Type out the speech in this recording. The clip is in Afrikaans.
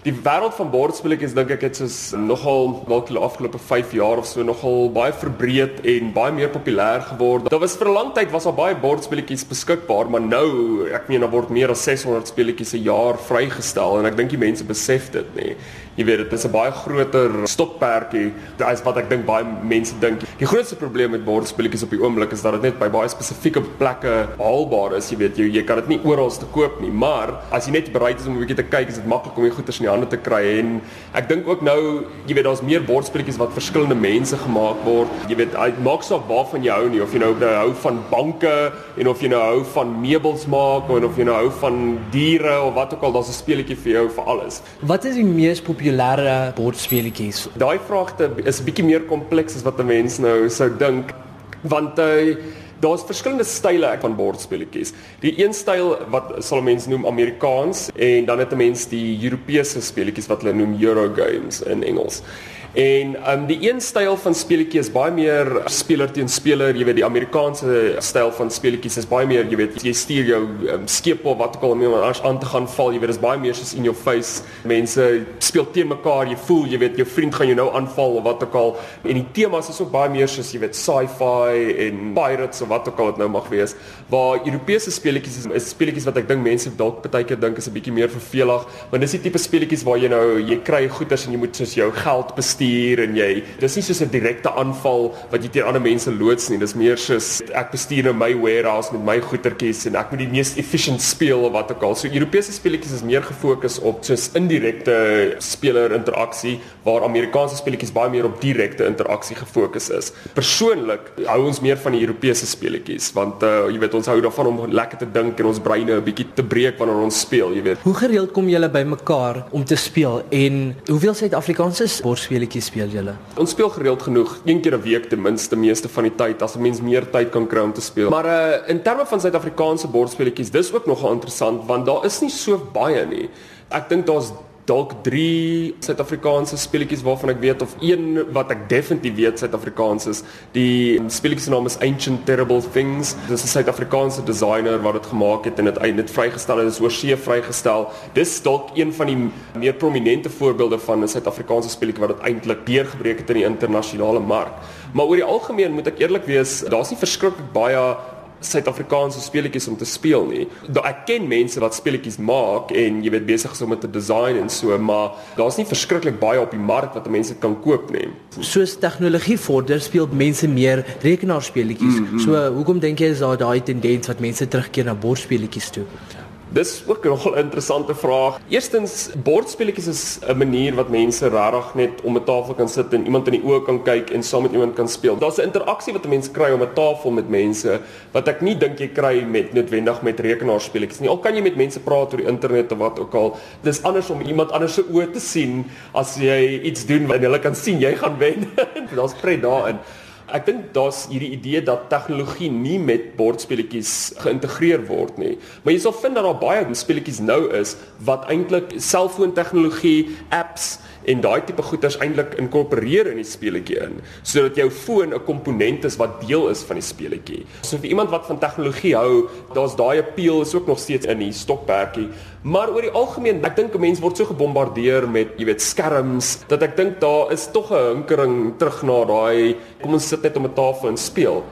Die wêreld van bordspelletjies dink ek het soos nogal dalk die afgelope 5 jaar of so nogal baie verbreed en baie meer populêr geword. Daar was vir 'n lang tyd was daar baie bordspelletjies beskikbaar, maar nou, ek meen daar word meer as 600 spelletjies 'n jaar vrygestel en ek dink die mense besef dit nê. Jy weet dit is 'n baie groter stokperdjie as wat ek dink baie mense dink. Die grootste probleem met bordspelletjies op die oomblik is dat dit net by baie spesifieke plekke haalbaar is. Jy weet jy, jy kan dit nie oral te koop nie, maar as jy net bereid is om 'n bietjie te kyk, is dit maklik om die goeder in die hande te kry en ek dink ook nou, jy weet daar's meer bordspelletjies wat verskillende mense gemaak word. Jy weet hy maak saak waarvan jy hou nie of jy nou hou van banke en of jy nou hou van meubels maak of jy nou hou van diere of wat ook al, daar's 'n speletjie vir jou vir alles. Wat is die mees populêre bordspeletjies? Daai vraag is 'n bietjie meer kompleks as wat 'n mens nou sou dink want hy uh, Daar's verskillende style van bordspeletjies. Die een styl wat sal mense noem Amerikaans en dan het 'n mens die Europese speletjies wat hulle noem Euro games in Engels. En um die een styl van speletjie is baie meer speler teen speler, jy weet die Amerikaanse styl van speletjies is baie meer, jy weet jy stuur jou um, skep of wat ook al om aan te gaan val, jy weet dis baie meer soos in your face. Mense speel teen mekaar, jy voel, jy weet jou vriend gaan jou nou aanval of wat ook al. En die temas is ook baie meer soos jy weet sci-fi en pirates of wat ook al dit nou mag wees. Waar Europese speletjies is, is speletjies wat ek dink mense dalk baie keer dink is 'n bietjie meer vervelig, want dis die tipe speletjies waar jy nou jy kry goeders en jy moet soos jou geld bestuur bestuur en jy dis nie soos 'n direkte aanval wat jy teen ander mense loods nie dis meer soos ek bestuur nou my warehouse met my goedertjies en ek moet die mees efficient speel of wat ook al. So Europese speletjies is meer gefokus op soos indirekte speler interaksie waar Amerikaanse speletjies baie meer op direkte interaksie gefokus is. Persoonlik hou ons meer van die Europese speletjies want uh, jy weet ons hou daarvan om lekker te dink en ons breine 'n bietjie te breek wanneer ons speel jy weet. Hoe gereeld kom julle bymekaar om te speel en hoeveel Suid-Afrikaanse sportspelers bietjie speel julle? Ons speel gereeld genoeg, een keer 'n week ten minste meeste van die tyd as 'n mens meer tyd kan kry om te speel. Maar uh in terme van Suid-Afrikaanse bordspelletjies, dis ook nogal interessant want daar is nie so baie nie. Ek dink daar's dalk 3 Suid-Afrikaanse speletjies waarvan ek weet of een wat ek definitief weet Suid-Afrikaans is. Die speletjie se naam is Ancient Terrible Things. Dis 'n Suid-Afrikaanse designer wat dit gemaak het en dit eintlik vrygestel het. Dit is oorsee vrygestel. Dis dalk een van die meer prominente voorbeelde van 'n Suid-Afrikaanse speletjie wat dit eintlik deurgebreek het in die internasionale mark. Maar oor die algemeen moet ek eerlik wees, daar's nie verskriklik baie Suid-Afrikaanse speletjies om te speel nie. Daar ek ken mense wat speletjies maak en jy weet besig is om dit te design en so, maar daar's nie verskriklik baie op die mark wat mense kan koop nie. Soos tegnologie vorder, speel mense meer rekenaarspeletjies. Mm -hmm. So, hoekom dink jy is daar daai tendens wat mense terugkeer na bordspeletjies toe? Dis ook 'n nogal interessante vraag. Eerstens, bordspeletjies is 'n manier wat mense regtig net om 'n tafel kan sit en iemand in die oë kan kyk en saam met iemand kan speel. Daar's 'n interaksie wat 'n mens kry om 'n tafel met mense wat ek nie dink jy kry met noodwendig met rekenaarspeletjies nie. Al kan jy met mense praat oor die internet of wat ook al, dis anders om iemand anders se oë te sien as jy iets doen wat hulle kan sien jy gaan wen. Daar's pret daarin. Ek dink daar's hierdie idee dat tegnologie nie met bordspeletjies geïntegreer word nie. Maar jy sal vind dat daar baie speletjies nou is wat eintlik selfoontegnologie, apps en daai tipe goeders eintlik inkorporeer in die speletjie in sodat jou foon 'n komponent is wat deel is van die speletjie. So vir iemand wat van tegnologie hou, daar's daai appeal is ook nog steeds in die stokperdjie, maar oor die algemeen, ek dink 'n mens word so gebombardeer met, jy weet, skerms dat ek dink daar is tog 'n hinkering terug na daai kom ons sit net om 'n tafel en speel.